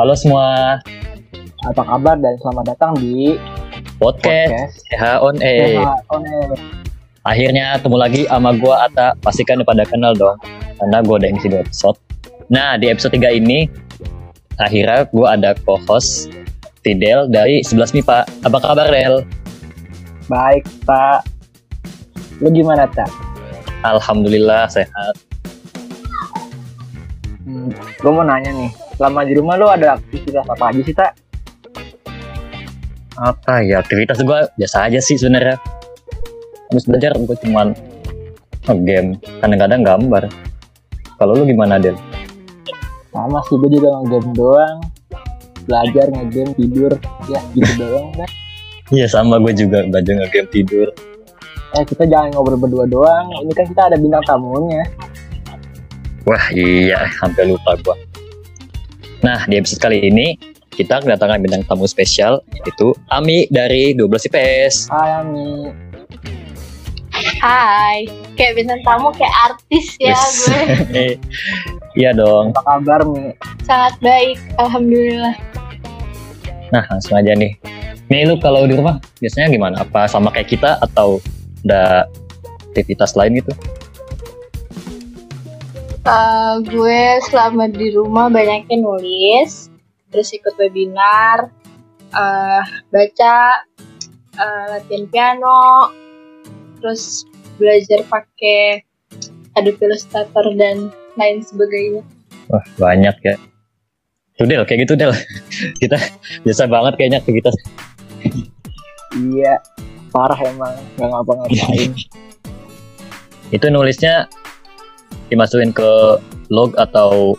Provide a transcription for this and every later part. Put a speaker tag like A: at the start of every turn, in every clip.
A: Halo semua,
B: Apa kabar dan selamat datang di
A: podcast,
B: podcast
A: CH on Air.
B: CH on Air.
A: Akhirnya ketemu lagi sama gua Ata. Pastikan udah pada kenal dong, karena gua udah ngisi dua episode. Nah, di episode 3 ini, akhirnya gua ada co-host Fidel dari 11 MIPA. Apa kabar, Del?
B: Baik, Pak. Lu gimana, Tak?
A: Alhamdulillah sehat.
B: Hmm, gue mau nanya nih, selama di rumah lu ada aktivitas apa aja sih, Tak?
A: Apa ya, aktivitas gua biasa aja sih sebenarnya. Habis belajar gua cuman game, kadang-kadang gambar. Kalau lu gimana, Del?
B: Sama sih, gue juga nge-game doang. Belajar, nge-game, tidur. Ya, gitu doang, kan.
A: Iya sama gue juga belajar nge-game tidur.
B: Eh, kita jangan ngobrol berdua doang. Ini kan kita ada bintang tamunya.
A: Wah iya, hampir lupa gua. Nah, di episode kali ini kita kedatangan bintang tamu spesial yaitu Ami dari 12 IPS.
B: Hai, Ami.
C: Hai, kayak bintang tamu kayak artis ya
A: Yes.
C: gue.
A: Iya dong.
B: Apa kabar, Mi?
C: Sangat baik, alhamdulillah.
A: Nah, langsung aja nih. Nih lu kalau di rumah biasanya gimana? Apa sama kayak kita atau ada aktivitas lain gitu?
C: Eh, gue selama di rumah banyaknya nulis, terus ikut webinar, eh, baca, eh, latihan piano, terus belajar pakai Adobe Illustrator dan lain sebagainya.
A: Wah, banyak ya. Tuh Del, kayak gitu Del. kita biasa banget kayaknya aktivitas.
B: Iya, parah emang. Nggak ngapa-ngapain.
A: Itu nulisnya dimasukin ke log atau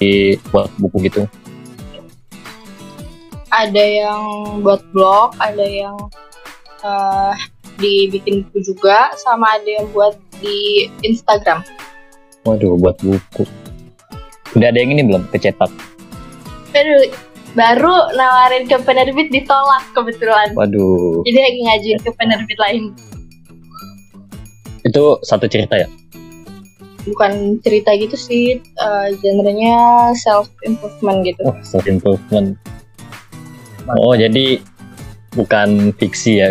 A: di buat buku gitu.
C: ada yang buat blog, ada yang eh, dibikin buku juga, sama ada yang buat di Instagram.
A: Waduh, buat buku. Udah ada yang ini belum kecetak?
C: Aduh, baru nawarin ke penerbit ditolak kebetulan.
A: Waduh,
C: Jadi lagi ngajuin ke penerbit lain.
A: itu satu cerita ya?
C: Bukan cerita gitu sih, eh, genrenya self improvement gitu.
A: Wah, self improvement. Oh, jadi bukan fiksi ya?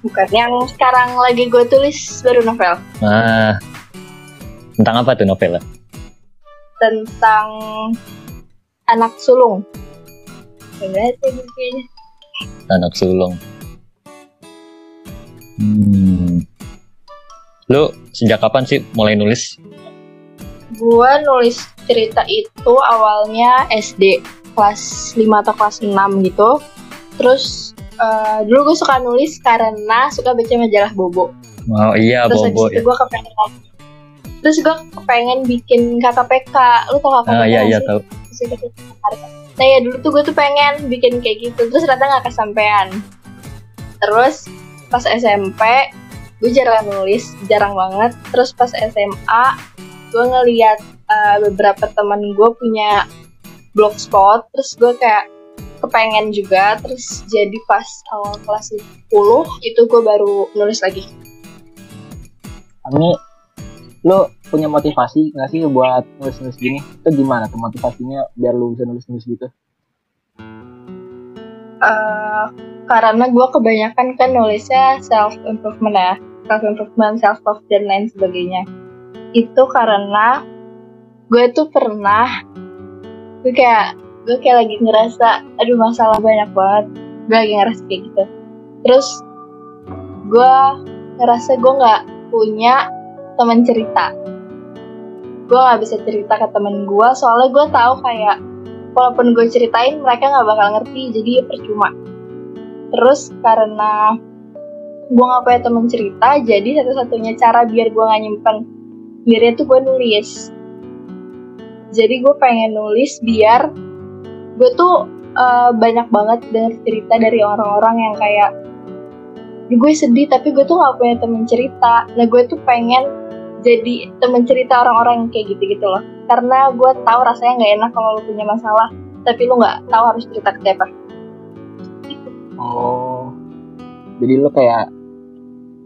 C: Bukan yang sekarang lagi gue tulis baru novel
A: Ah, tentang apa tuh novelnya?
C: tentang anak sulung.
A: Anak sulung. Hmm. Lu sejak kapan sih mulai nulis?
C: Gue nulis cerita itu awalnya SD kelas 5 atau kelas 6 gitu. Terus eh, dulu gue suka nulis karena suka baca majalah Bobo.
A: Oh iya,
C: Terus
A: Bobo
C: habis itu
A: ya.
C: gue kepengen Terus gue kepengen bikin KKPK. Lu tau KKPK
A: Ah iya iya tahu.
C: Terus. Nah ya dulu tuh gue tuh pengen bikin kayak gitu. Terus ternyata gak kesampaian. Terus pas SMP gue jarang nulis, jarang banget. Terus pas SMA gue ngeliat uh, beberapa teman gue punya blogspot. Terus gue kayak kepengen juga. Terus jadi pas awal kelas 10 itu gue baru nulis lagi.
B: Ami, lu punya motivasi nggak sih buat nulis-nulis gini? Itu gimana tuh motivasinya biar lu bisa nulis-nulis gitu?
C: Eh, karena gue kebanyakan kan nulisnya self improvement ya. Self improvement self love dan lain sebagainya. Itu karena gue tuh pernah gue kayak gue kayak lagi ngerasa aduh masalah banyak banget. Gue lagi ngerasa kayak gitu. Terus gue ngerasa gue nggak punya teman cerita. Gue nggak bisa cerita ke temen gue soalnya gue tahu kayak walaupun gue ceritain mereka nggak bakal ngerti jadi percuma terus karena gue nggak punya temen cerita jadi satu-satunya cara biar gue nggak nyimpen biar tuh gue nulis. Jadi gue pengen nulis biar gue tuh eh, banyak banget denger cerita dari orang-orang yang kayak gue sedih tapi gue tuh nggak punya temen cerita. Nah gue tuh pengen jadi temen cerita orang-orang yang kayak gitu-gitu loh. Karena gue tahu rasanya nggak enak kalau lu punya masalah tapi lu nggak tahu harus cerita ke siapa
B: Oh, jadi lu kayak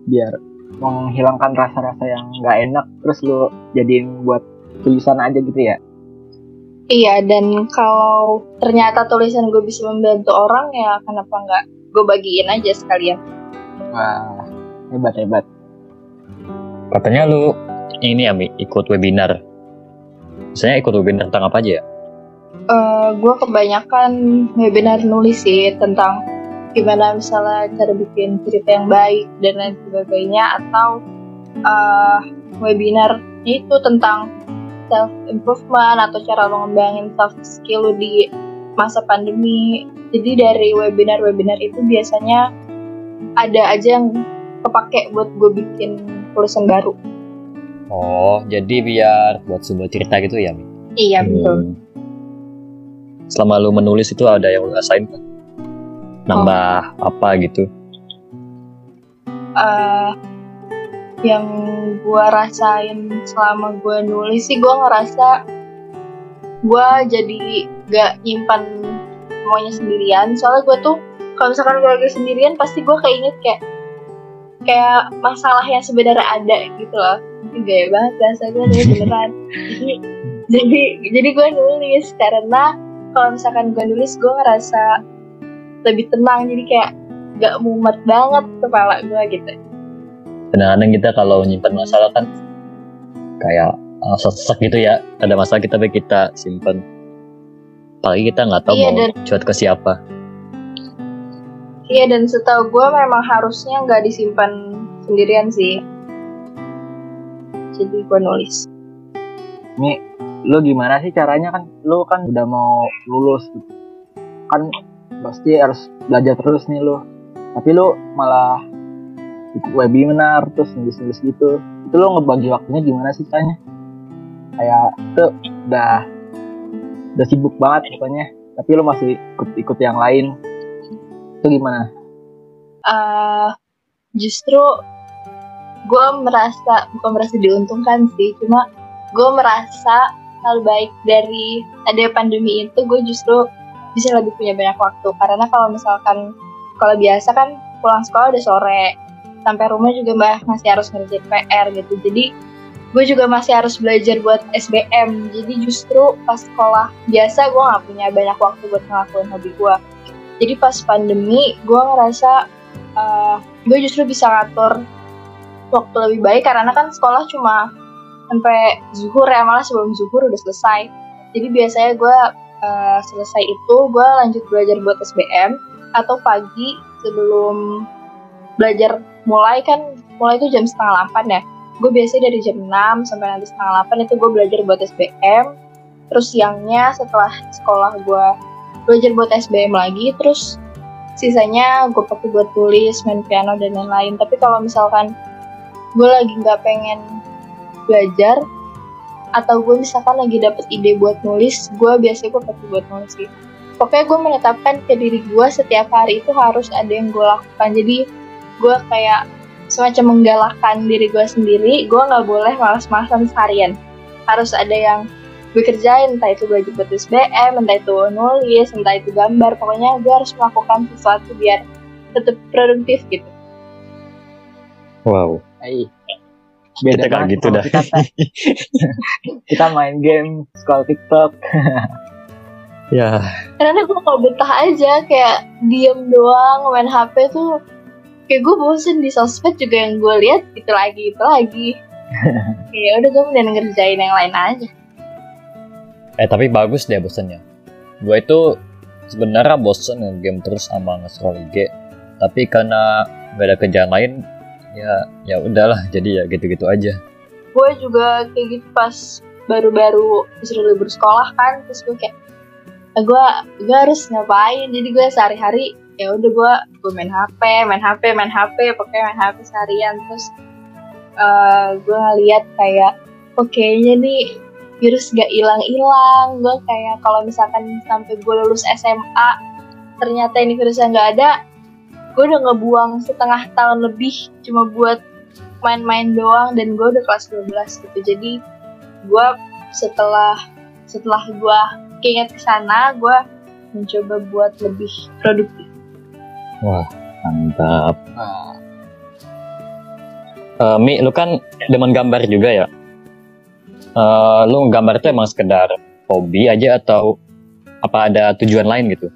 B: biar menghilangkan rasa-rasa yang nggak enak, terus lu jadiin buat tulisan aja gitu ya?
C: Iya, dan kalau ternyata tulisan gue bisa membantu orang ya kenapa nggak gue bagiin aja sekalian.
B: Wah, hebat hebat.
A: Katanya lu ini ya Mi, ikut webinar. Misalnya ikut webinar tentang apa aja ya?
C: Eh, gue kebanyakan webinar nulis sih tentang gimana misalnya cara bikin cerita yang baik dan lain sebagainya atau eh, webinar itu tentang self improvement atau cara mengembangin soft skill di masa pandemi. Jadi dari webinar-webinar itu biasanya ada aja yang kepake buat gue bikin tulisan baru.
A: Oh, jadi biar buat sebuah cerita gitu ya Mi?
C: Iya betul.
A: Hmm. Selama lu menulis itu ada yang lu rasain kan? Nambah apa gitu?
C: Eh, yang gue rasain selama gue nulis sih gue ngerasa gue jadi gak nyimpan semuanya sendirian. Soalnya gue tuh kalau misalkan gue lagi sendirian pasti gue keinget kayak kayak masalah yang sebenarnya ada gitu loh. Gaya banget bahasa gue nih beneran. Jadi jadi jadi gue nulis. Karena kalau misalkan gue nulis gue ngerasa lebih tenang jadi kayak gak mumet banget kepala gue gitu
A: Kadang-kadang kita kalau nyimpan masalah kan kayak uh, sesak gitu ya. Ada masalah kita baik kita simpan. Apalagi kita nggak tahu
C: Iya,
A: mau
C: dan-
A: curhat ke siapa.
C: Iya dan setahu gue memang harusnya nggak disimpan sendirian sih. Jadi gue nulis.
B: Nih, lu gimana sih caranya kan? Lu kan udah mau lulus gitu. Kan pasti harus belajar terus nih lu. Tapi lu malah ikut webinar terus nulis-nulis gitu. Itu lu ngebagi waktunya gimana sih caranya? Kayak itu udah udah sibuk banget pokoknya. Tapi lu masih ikut-ikut yang lain. Itu gimana?
C: eh justru gue merasa bukan merasa diuntungkan sih, cuma gue merasa hal baik dari ada pandemi itu gue justru bisa lebih punya banyak waktu. Karena kalau misalkan kalau biasa kan pulang sekolah udah sore sampai rumah juga mbak masih harus ngerjain PR gitu. Jadi gue juga masih harus belajar buat SBM jadi justru pas sekolah biasa gue nggak punya banyak waktu buat ngelakuin hobi gue. Jadi pas pandemi gue ngerasa eh, gue justru bisa ngatur waktu lebih baik karena kan sekolah cuma sampai zuhur ya malah sebelum zuhur udah selesai. Jadi biasanya gue eh, selesai itu gue lanjut belajar buat SBM atau pagi sebelum belajar mulai kan mulai itu jam setengah 8 ya. Gue biasanya dari jam 6 sampai nanti setengah 8 itu gue belajar buat SBM terus siangnya setelah sekolah gue belajar buat SBM lagi terus sisanya gue pakai buat tulis main piano dan lain-lain. Tapi kalau misalkan gue lagi nggak pengen belajar atau gue misalkan lagi dapet ide buat nulis gue biasanya gue pakai buat nulis sih. Pokoknya gue menetapkan ke diri gue setiap hari itu harus ada yang gue lakukan. Jadi gue kayak semacam menggalakkan diri gue sendiri gue nggak boleh malas-malasan seharian. Harus ada yang gue kerjain entah itu belajar buat SBM entah itu nulis entah itu gambar. Pokoknya gue harus melakukan sesuatu biar tetap produktif gitu.
A: Wow.
B: Hai.
A: Kita kayak
B: banget
A: gitu dah.
B: Kita, kita main game, scroll TikTok.
A: Ya,
C: karena gue kalau betah aja kayak diem doang main HP tuh kayak gue bosen di sosmed juga yang gue lihat itu lagi itu lagi ya udah gue mending ngerjain yang lain aja
A: eh tapi bagus deh bosannya. Gue itu sebenarnya bosen game terus sama nge-scroll IG. Tapi karena gak ada kerjaan lain, ya ya udahlah jadi ya gitu-gitu aja.
C: gue juga kayak gitu pas baru-baru disuruh libur sekolah kan terus gue kayak "Ah, gue gue harus ngapain? Jadi gue sehari-hari ya udah gue gue main HP main HP main HP pokoknya main HP seharian. Terus eh gue ngeliat kayak oke kayaknya nih virus gak hilang-hilang. Gue kayak kalau misalkan sampai gue lulus SMA ternyata ini virusnya nggak ada gue udah ngebuang setengah tahun lebih cuma buat main-main doang dan gue udah kelas 12 gitu jadi gue setelah setelah gue keinget ke sana gue mencoba buat lebih produktif
A: Wah, mantap. Eh, Mi, lu kan demen gambar juga ya? Eh, lu gambar itu emang sekedar hobi aja atau apa ada tujuan lain gitu?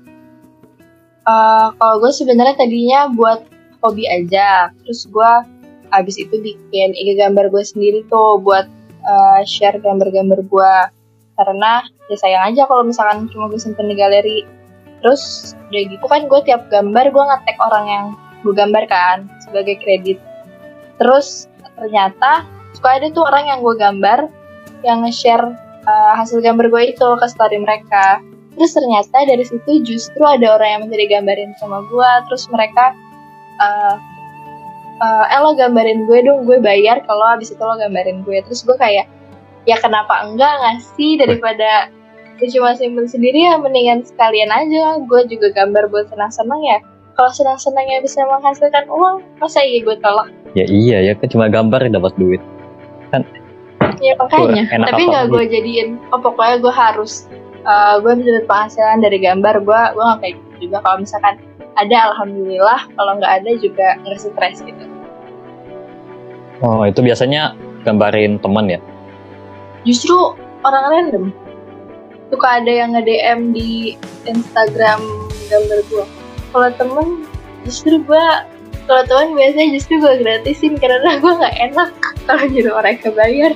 C: Eh, kalau gue sebenarnya tadinya buat hobi aja. Terus gue abis itu bikin IG gambar gue sendiri tuh buat eh, share gambar-gambar gue. Karena ya sayang aja kalau misalkan cuma gue simpen di galeri. Terus udah gitu kan gue tiap gambar gue nge-tag orang yang gue gambar kan sebagai kredit. Terus ternyata suka ada tuh orang yang gue gambar yang nge-share eh, hasil gambar gue itu ke story mereka terus ternyata dari situ justru ada orang yang minta digambarin sama gue terus mereka eh eh, eh lo gambarin gue dong gue bayar kalau abis itu lo gambarin gue. Terus gue kayak ya kenapa enggak ngasih daripada gue cuma simpen sendiri ya mendingan sekalian aja. Gue juga gambar buat senang-senang ya. Kalau senang-senangnya bisa menghasilkan uang masa iya gue tolak?
A: Ya iya ya kan cuma gambar dapat duit.
C: ya makanya. Tapi nggak gue jadiin. Oh pokoknya gue harus eh, gue bisa dapat penghasilan dari gambar gue gue nggak kayak gitu juga. Kalau misalkan ada alhamdulillah. Kalau nggak ada juga nggak stres gitu.
A: Oh itu biasanya gambarin teman ya?
C: justru orang random. Suka ada yang nge-DM di Instagram gambar gue kalau temen justru gue kalau temen biasanya justru gue gratisin karena gue nggak enak. Kalau nyuruh orang kebayar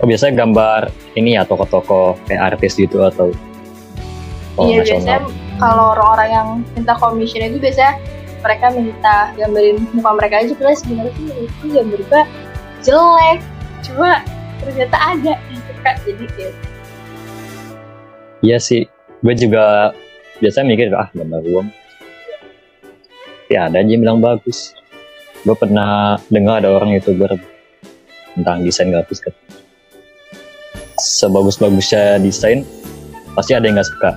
A: Oh biasanya gambar ini ya toko-toko kayak artis gitu atau oh,
C: iya biasanya
A: nasional.
C: kalau orang-orang yang minta commission itu biasanya mereka minta gambarin muka mereka aja karena sebenarnya sih menurutku gambar gue jelek cuma ternyata ada yang suka jadi kayak
A: Iya sih, gue juga biasanya mikir ah gambar uang. Ya ada aja yang bilang bagus. Gue pernah dengar ada orang youtuber tentang desain grafis kan. Sebagus-bagusnya desain pasti ada yang nggak suka.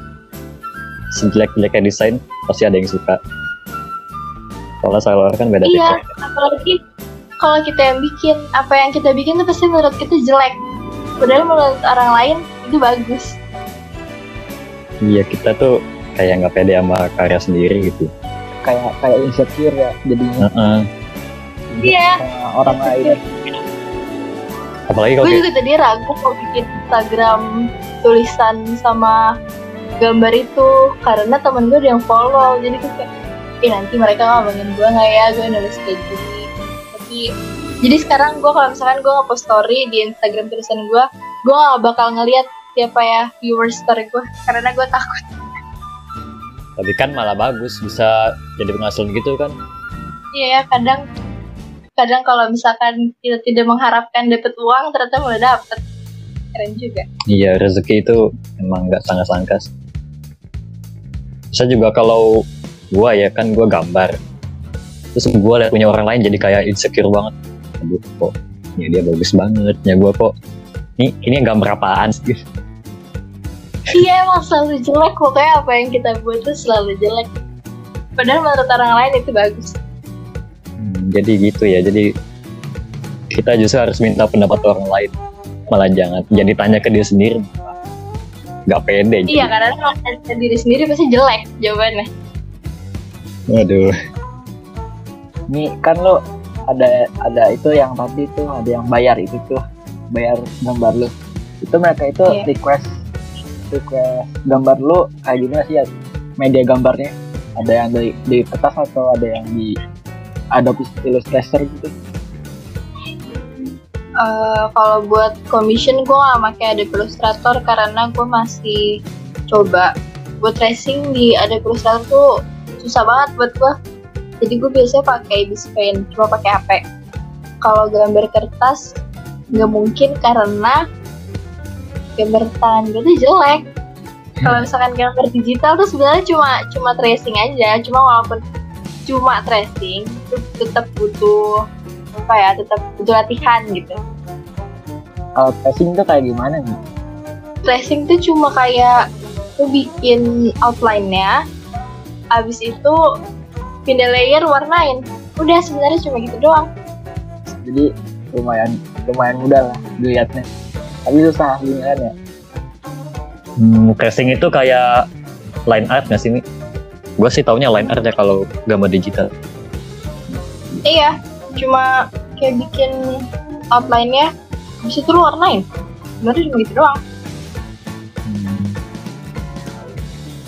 A: Sejelek-jeleknya desain pasti ada yang suka. Soalnya seller kan beda
C: iya
A: tipe.
C: apalagi kalau kita yang bikin apa yang kita bikin tuh pasti menurut kita jelek padahal menurut orang lain itu bagus
A: Iya kita tuh kayak nggak pede sama karya sendiri gitu.
B: kayak kayak insecure ya jadinya
A: Heeh.
C: Iya.
B: sama orang lain
A: Apalagi kalau
C: gue juga tadi ragu mau bikin Instagram tulisan sama gambar itu karena temen gue ada yang follow. Jadi gue kayak eh nanti mereka ngomongin gue nggak ya? Gue nulis kayak gini. Tapi jadi sekarang gue kalau misalkan gue nge-post story di Instagram tulisan gue gue gak bakal ngeliat siapa ya viewers story gue karena gue takut.
A: Tapi kan malah bagus bisa jadi penghasilan gitu kan.
C: iya ya kadang kadang kalau misalkan kita tidak mengharapkan dapat uang ternyata mulai dapet keren juga
A: Iya rezeki itu emang nggak sangka-sangka. Saya juga kalau gua ya kan gua gambar, terus gua liat punya orang lain jadi kayak insecure banget. Aduh kok, ya dia bagus banget, ya gua kok. Ini ini gambar apaan sih?
C: Iya emang selalu jelek pokoknya apa yang kita buat tuh selalu jelek Padahal menurut orang lain itu bagus
A: Hmm, jadi gitu ya, jadi kita justru harus minta pendapat orang lain, malah jangan jadi tanya ke dia sendiri. Gak pede.
C: Iya karena kalau kita diri sendiri pasti jelek jawabannya
A: Waduh.
B: Nih kan lo ada ada itu yang tadi tuh ada yang bayar itu tuh bayar gambar lo itu mereka itu
C: Iya.
B: request request gambar lo kayak gimana sih ya media gambarnya ada yang dari di kertas atau ada yang di Adobe Illustrator gitu
C: Eh, Kalau buat commission gue gak pakai Adobe Illustrator karena gue masih coba. Buat tracing di Adobe Illustrator tuh susah banget buat gue Jadi gue biasanya pakai Bispain, cuma pakai HP Kalau gambar kertas nggak mungkin karena gambar tangan gue tuh jelek. Kalau misalkan gambar digital tuh sebenarnya cuma cuma tracing aja. Cuma walaupun cuma tracing itu tetap butuh apa ya tetap butuh latihan gitu.
B: Kalau tracing tuh kayak gimana nih?
C: Tracing tuh cuma kayak lu bikin outline-nya abis itu pindah layer warnain. Udah sebenarnya cuma gitu doang.
B: Jadi lumayan lumayan mudah lah dilihatnya. Tapi susah beneran ya
A: Hmm, tracing itu kayak line art nggak sih, Mi? Gue sih taunya line art ya kalau gambar digital.
C: iya cuma kayak bikin outline-nya bisa tuh lu warnain baru cuma gitu doang
A: hmm.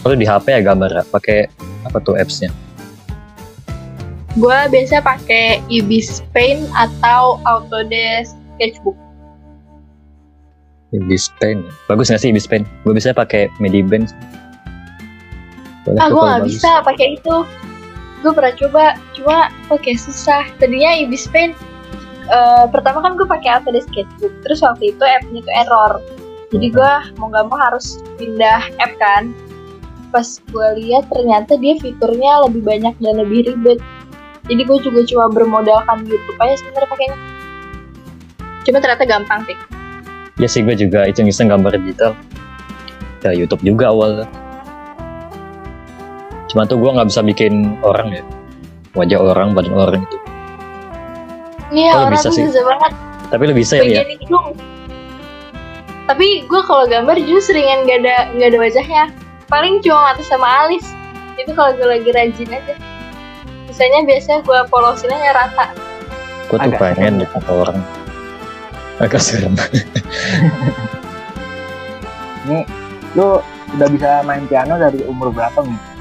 A: Lalu di HP ya gambar ya? pakai apa tuh apps-nya?
C: Gue biasa pakai Ibis Paint atau Autodesk Sketchbook.
A: Ibis Paint, bagus nggak sih Ibis Paint? Gue biasanya pakai Medibank.
C: Ah, gue nggak bisa pakai itu. Gue pernah coba, cuma pakai susah. Tadinya Ibis Paint, eh, pertama kan gue pakai Autodesk Sketchbook, terus waktu itu app-nya tuh error. Jadi gue mau gak mau harus pindah app kan. Pas gue lihat ternyata dia fiturnya lebih banyak dan lebih ribet. Jadi gue juga cuma bermodalkan YouTube aja sebenarnya pakainya. Cuma ternyata gampang sih.
A: Ya sih gue juga iseng-iseng gambar digital. Ya YouTube juga awalnya. Cuma tuh gue nggak bisa bikin orang ya. Wajah orang, badan orang itu.
C: Iya
A: Oh,
C: orang
A: bisa sih.
C: susah banget.
A: Tapi lu bisa ya?
C: hidung. Tapi gue kalau gambar justru seringan gak ada nggak ada wajahnya. Paling cuma mata sama alis. Itu kalau gue lagi rajin aja. Misalnya biasanya gue polosin aja rata.
A: Gue tuh
B: Agak
A: pengen foto orang. Agak serem.
B: Nih, lu udah bisa main piano dari umur berapa nih?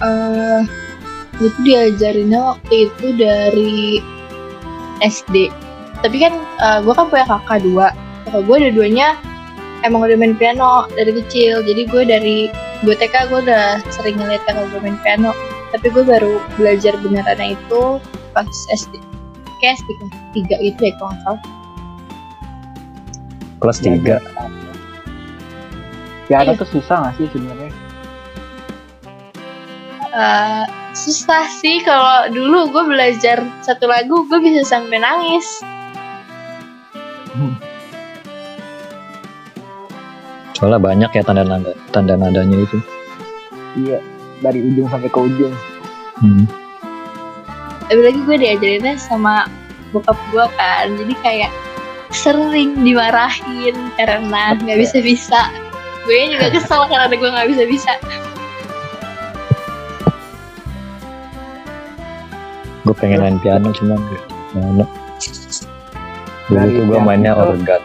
C: Eh, itu diajarinnya waktu itu dari SD. Tapi kan gue kan punya kakak dua. Kakak gue dua-duanya emang udah main piano dari kecil. Jadi gue dari gue TK gue udah sering ngeliat kakak gue main piano. Tapi gue baru belajar benerannya itu pas SD. Kayak SD kelas tiga gitu deh kalau nggak salah.
A: Kelas 3.
B: Piano
C: Iya.
B: tuh susah gak sih sebenarnya?
C: Eh, susah sih kalau dulu gue belajar satu lagu gue bisa sampai nangis.
A: Soalnya banyak ya tanda-nada tanda nadanya itu.
B: Iya, dari ujung sampai ke ujung.
A: Hmm.
C: Tapi lagi gue diajarinnya sama bokap gue kan jadi kayak sering dimarahin karena nggak bisa bisa gue juga kesel karena gue nggak bisa bisa
A: Gue pengen main piano cuman nggak mana. Dulu
B: Dari
A: tuh gue
B: piano
A: mainnya
B: itu-
A: organ.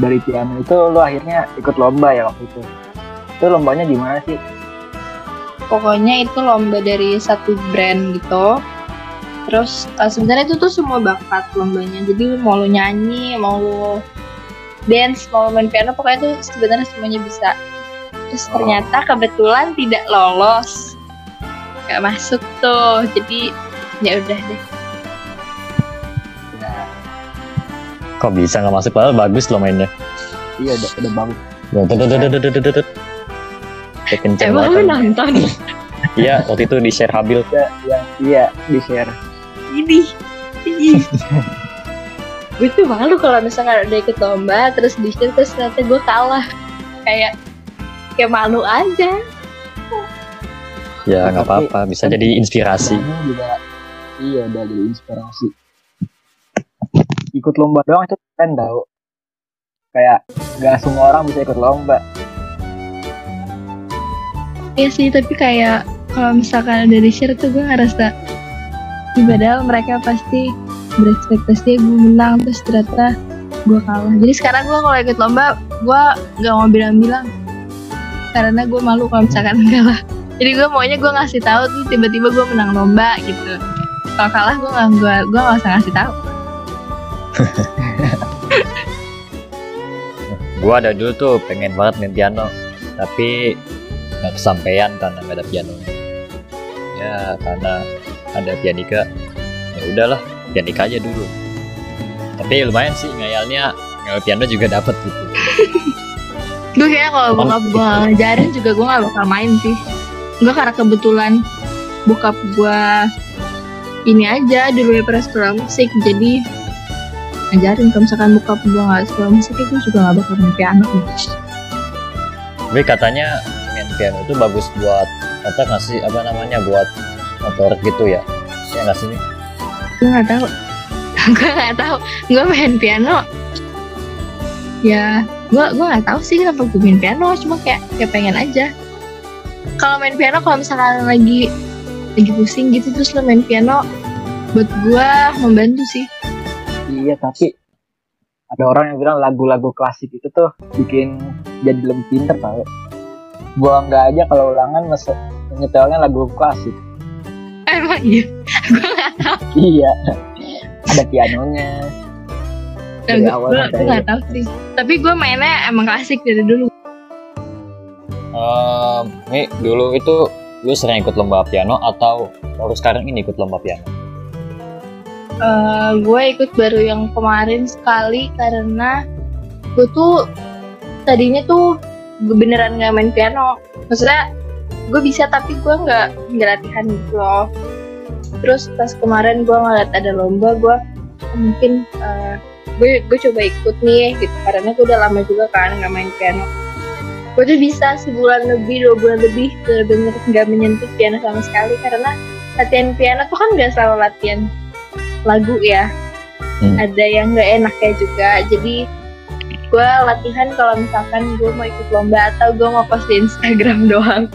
B: Dari piano itu lu akhirnya ikut lomba ya waktu itu. Itu lombanya gimana sih?
C: pokoknya itu lomba dari satu brand gitu terus eh, sebenarnya itu tuh semua bakat lombanya jadi mau lu nyanyi mau lu dance mau lu main piano pokoknya itu sebenarnya semuanya bisa terus
B: Oh.
C: ternyata kebetulan tidak lolos nggak masuk tuh jadi ya udah deh
A: kok bisa nggak masuk padahal bagus loh mainnya
B: iya udah udah bagus
A: kenceng
C: Emang lu nonton?
A: Iya, waktu itu di share Habil.
B: Iya, iya, iya, di share.
C: Ini, ini. gue tuh malu kalau misalnya ada ikut lomba, terus di share terus ternyata gue kalah. Kayak, kayak malu aja.
A: Ya nggak
B: Tapi-
A: apa-apa, bisa jadi inspirasi.
B: Juga, iya udah jadi inspirasi. Ikut lomba doang itu keren tau. Kayak gak semua orang bisa ikut lomba.
C: Iya sih tapi kayak kalau misalkan ada di share tuh gue ngerasa "Ih, padahal mereka pasti berekspektasi gue menang terus ternyata gue kalah jadi sekarang gue kalau ikut lomba gue gak mau bilang-bilang karena gue malu kalau misalkan kalah jadi gue maunya gue ngasih tahu tuh tiba-tiba gue menang lomba gitu kalau kalah gue gak gue gue gak usah ngasih tahu
A: Gua ada dulu tuh pengen banget main piano, tapi nggak kesampaian karena nggak ada piano. Ya karena ada pianika, ya udahlah pianika aja dulu. Tapi lumayan sih ngayalnya ngayal piano juga dapet gitu.
C: gue kayaknya kalau bokap gue ngajarin juga gue gak bakal main sih gue karena kebetulan bokap gue ini aja dulu ya pernah sekolah musik jadi ngajarin kalau misalkan bokap gue sekolah musik gue juga gak bakal main piano
A: Tapi katanya main piano itu bagus buat kata nggak sih apa namanya buat motorik gitu ya? Ya nggak sih?
C: gue gak tahu. Gue gak tahu. Gue main piano. Ya gue gue gak tahu sih kenapa gue main piano cuma kayak kayak pengen aja kalau main piano kalau misalkan lagi lagi pusing gitu terus lo main piano buat gue membantu sih
B: Iya, tapi ada orang yang bilang lagu-lagu klasik itu tuh bikin jadi lebih pinter tau gua nggak aja kalau ulangan mese nyetelnya lagu klasik
C: Emang iya. Gue nggak tahu.
B: iya ada pianonya Dari
C: Gue gue nggak tahu sih. Tapi gue mainnya emang klasik dari dulu.
A: Ehm, nih dulu itu lu sering ikut lomba piano atau baru sekarang ini ikut lomba piano?
C: Eh, gue ikut baru yang kemarin sekali karena gue tuh tadinya tuh beneran nggak main piano. Maksudnya gue bisa tapi gue nggak nggak latihan gitu loh. Terus pas kemarin gue ngeliat ada lomba, gue mungkin eh, gue gue coba ikut nih gitu karena gue udah lama juga kan nggak main piano. Gue tuh bisa sebulan lebih, dua bulan lebih bener-bener nggak menyentuh piano sama sekali karena latihan piano tuh kan nggak selalu latihan lagu ya
A: Hmm.
C: ada yang nggak enaknya juga jadi gue latihan kalau misalkan gue mau ikut lomba atau gue mau post di Instagram doang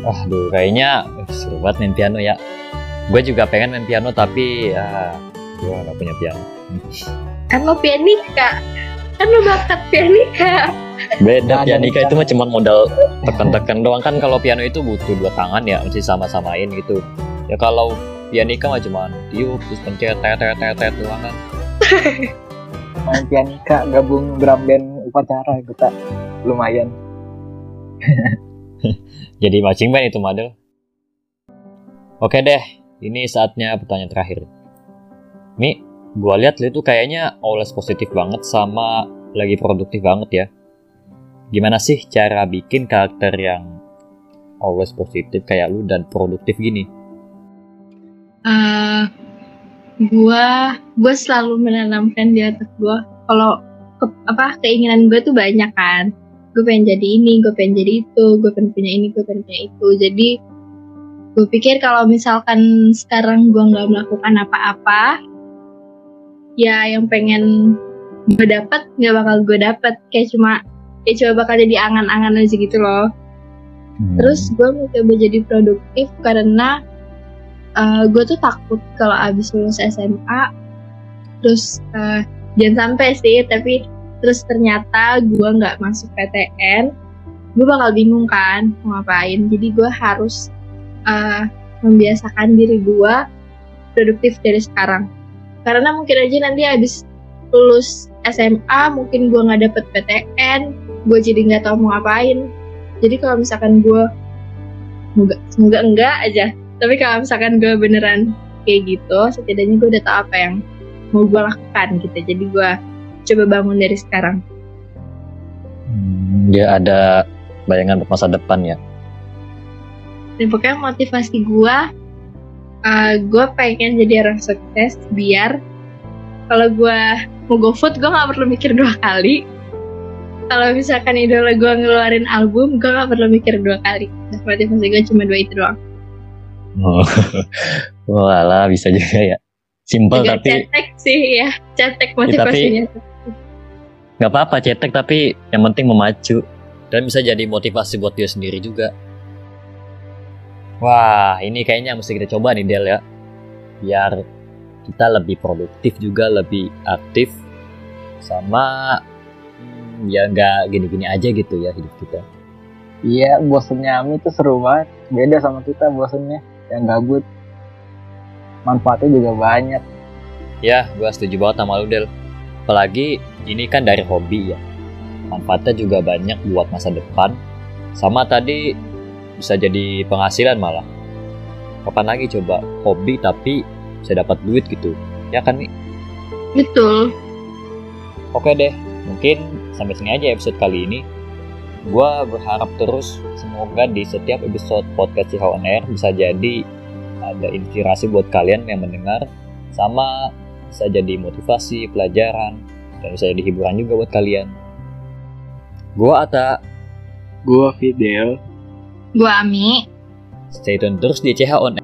A: Wah, duh, kayaknya seru banget main piano ya. Gue juga pengen main piano tapi ya gue gak punya piano.
C: kan lo pianika kan lo bakat pianika
A: Beda pianika itu mah cuma modal tekan-tekan doang kan kalau piano itu butuh dua tangan ya mesti sama-samain gitu. Ya kalau pianika mah cuma tiup terus pencet tet tet tet tet doang kan.
B: main pianika gabung drum band upacara kita lumayan
A: Jadi marching band itu model. Oke deh, ini saatnya pertanyaan terakhir. Mi, gua lihat lu itu kayaknya always positif banget sama lagi produktif banget ya. Gimana sih cara bikin karakter yang always positif kayak lu dan produktif gini?
C: Eh, gue gue selalu menanamkan di otak gue kalau ke- apa keinginan gue tuh banyak kan gue pengen jadi ini gue pengen jadi itu gue pengen punya ini gue pengen punya itu jadi gue pikir kalau misalkan sekarang gue nggak melakukan apa-apa ya yang pengen gue dapat nggak bakal gue dapat kayak cuma kayak cuma bakal jadi angan-angan aja gitu loh Terus gue mau coba jadi produktif karena gue tuh takut kalau abis lulus SMA, terus eh, jangan sampai sih, tapi terus ternyata gue nggak masuk PTN, gue bakal bingung kan mau ngapain. Jadi gue harus eh, membiasakan diri gue produktif dari sekarang. Karena mungkin aja nanti abis lulus SMA, mungkin gue nggak dapet PTN, gue jadi nggak tahu mau ngapain. Jadi kalau misalkan gue semoga, semoga enggak aja. Tapi kalau misalkan gue beneran kayak gitu setidaknya gue udah tahu apa yang mau gue lakukan gitu. Jadi gue coba bangun dari sekarang.
A: Hmm, dia ada bayangan masa depan ya.
C: dan pokoknya motivasi gue uh, gue pengen jadi orang sukses biar kalau gue mau go food gue nggak perlu mikir dua kali. Kalau misalkan idola gue ngeluarin album gue nggak perlu mikir dua kali. Motivasi gue cuma dua itu doang.
A: Oh, Walah, bisa juga ya. Simpel
C: Agak
A: tapi
C: cetek sih ya. Cetek motivasinya.
A: nggak apa-apa cetek tapi yang penting memacu. Dan bisa jadi motivasi buat dia sendiri juga. Wah, ini kayaknya mesti kita coba nih Del ya. Biar kita lebih produktif juga, lebih aktif sama hmm, ya nggak gini-gini aja gitu ya hidup kita.
B: iya bosennya Ami tuh seru banget beda sama kita bosennya yang gabut manfaatnya juga banyak
A: Ya, gua setuju banget sama lu Del. Apalagi ini kan dari hobi ya. Manfaatnya juga banyak buat masa depan. Sama tadi bisa jadi penghasilan malah. Kapan lagi coba hobi tapi bisa dapat duit gitu. Ya kan nih?
C: betul
A: Oke deh, mungkin sampai sini aja episode kali ini. Gua berharap terus semoga di setiap episode podcast Cihau On Air bisa jadi ada inspirasi buat kalian yang mendengar sama bisa jadi motivasi, pelajaran, dan bisa jadi hiburan juga buat kalian. Gua Ata,
B: gua Fidel
C: gue Ami.
A: Stay tune terus di CH On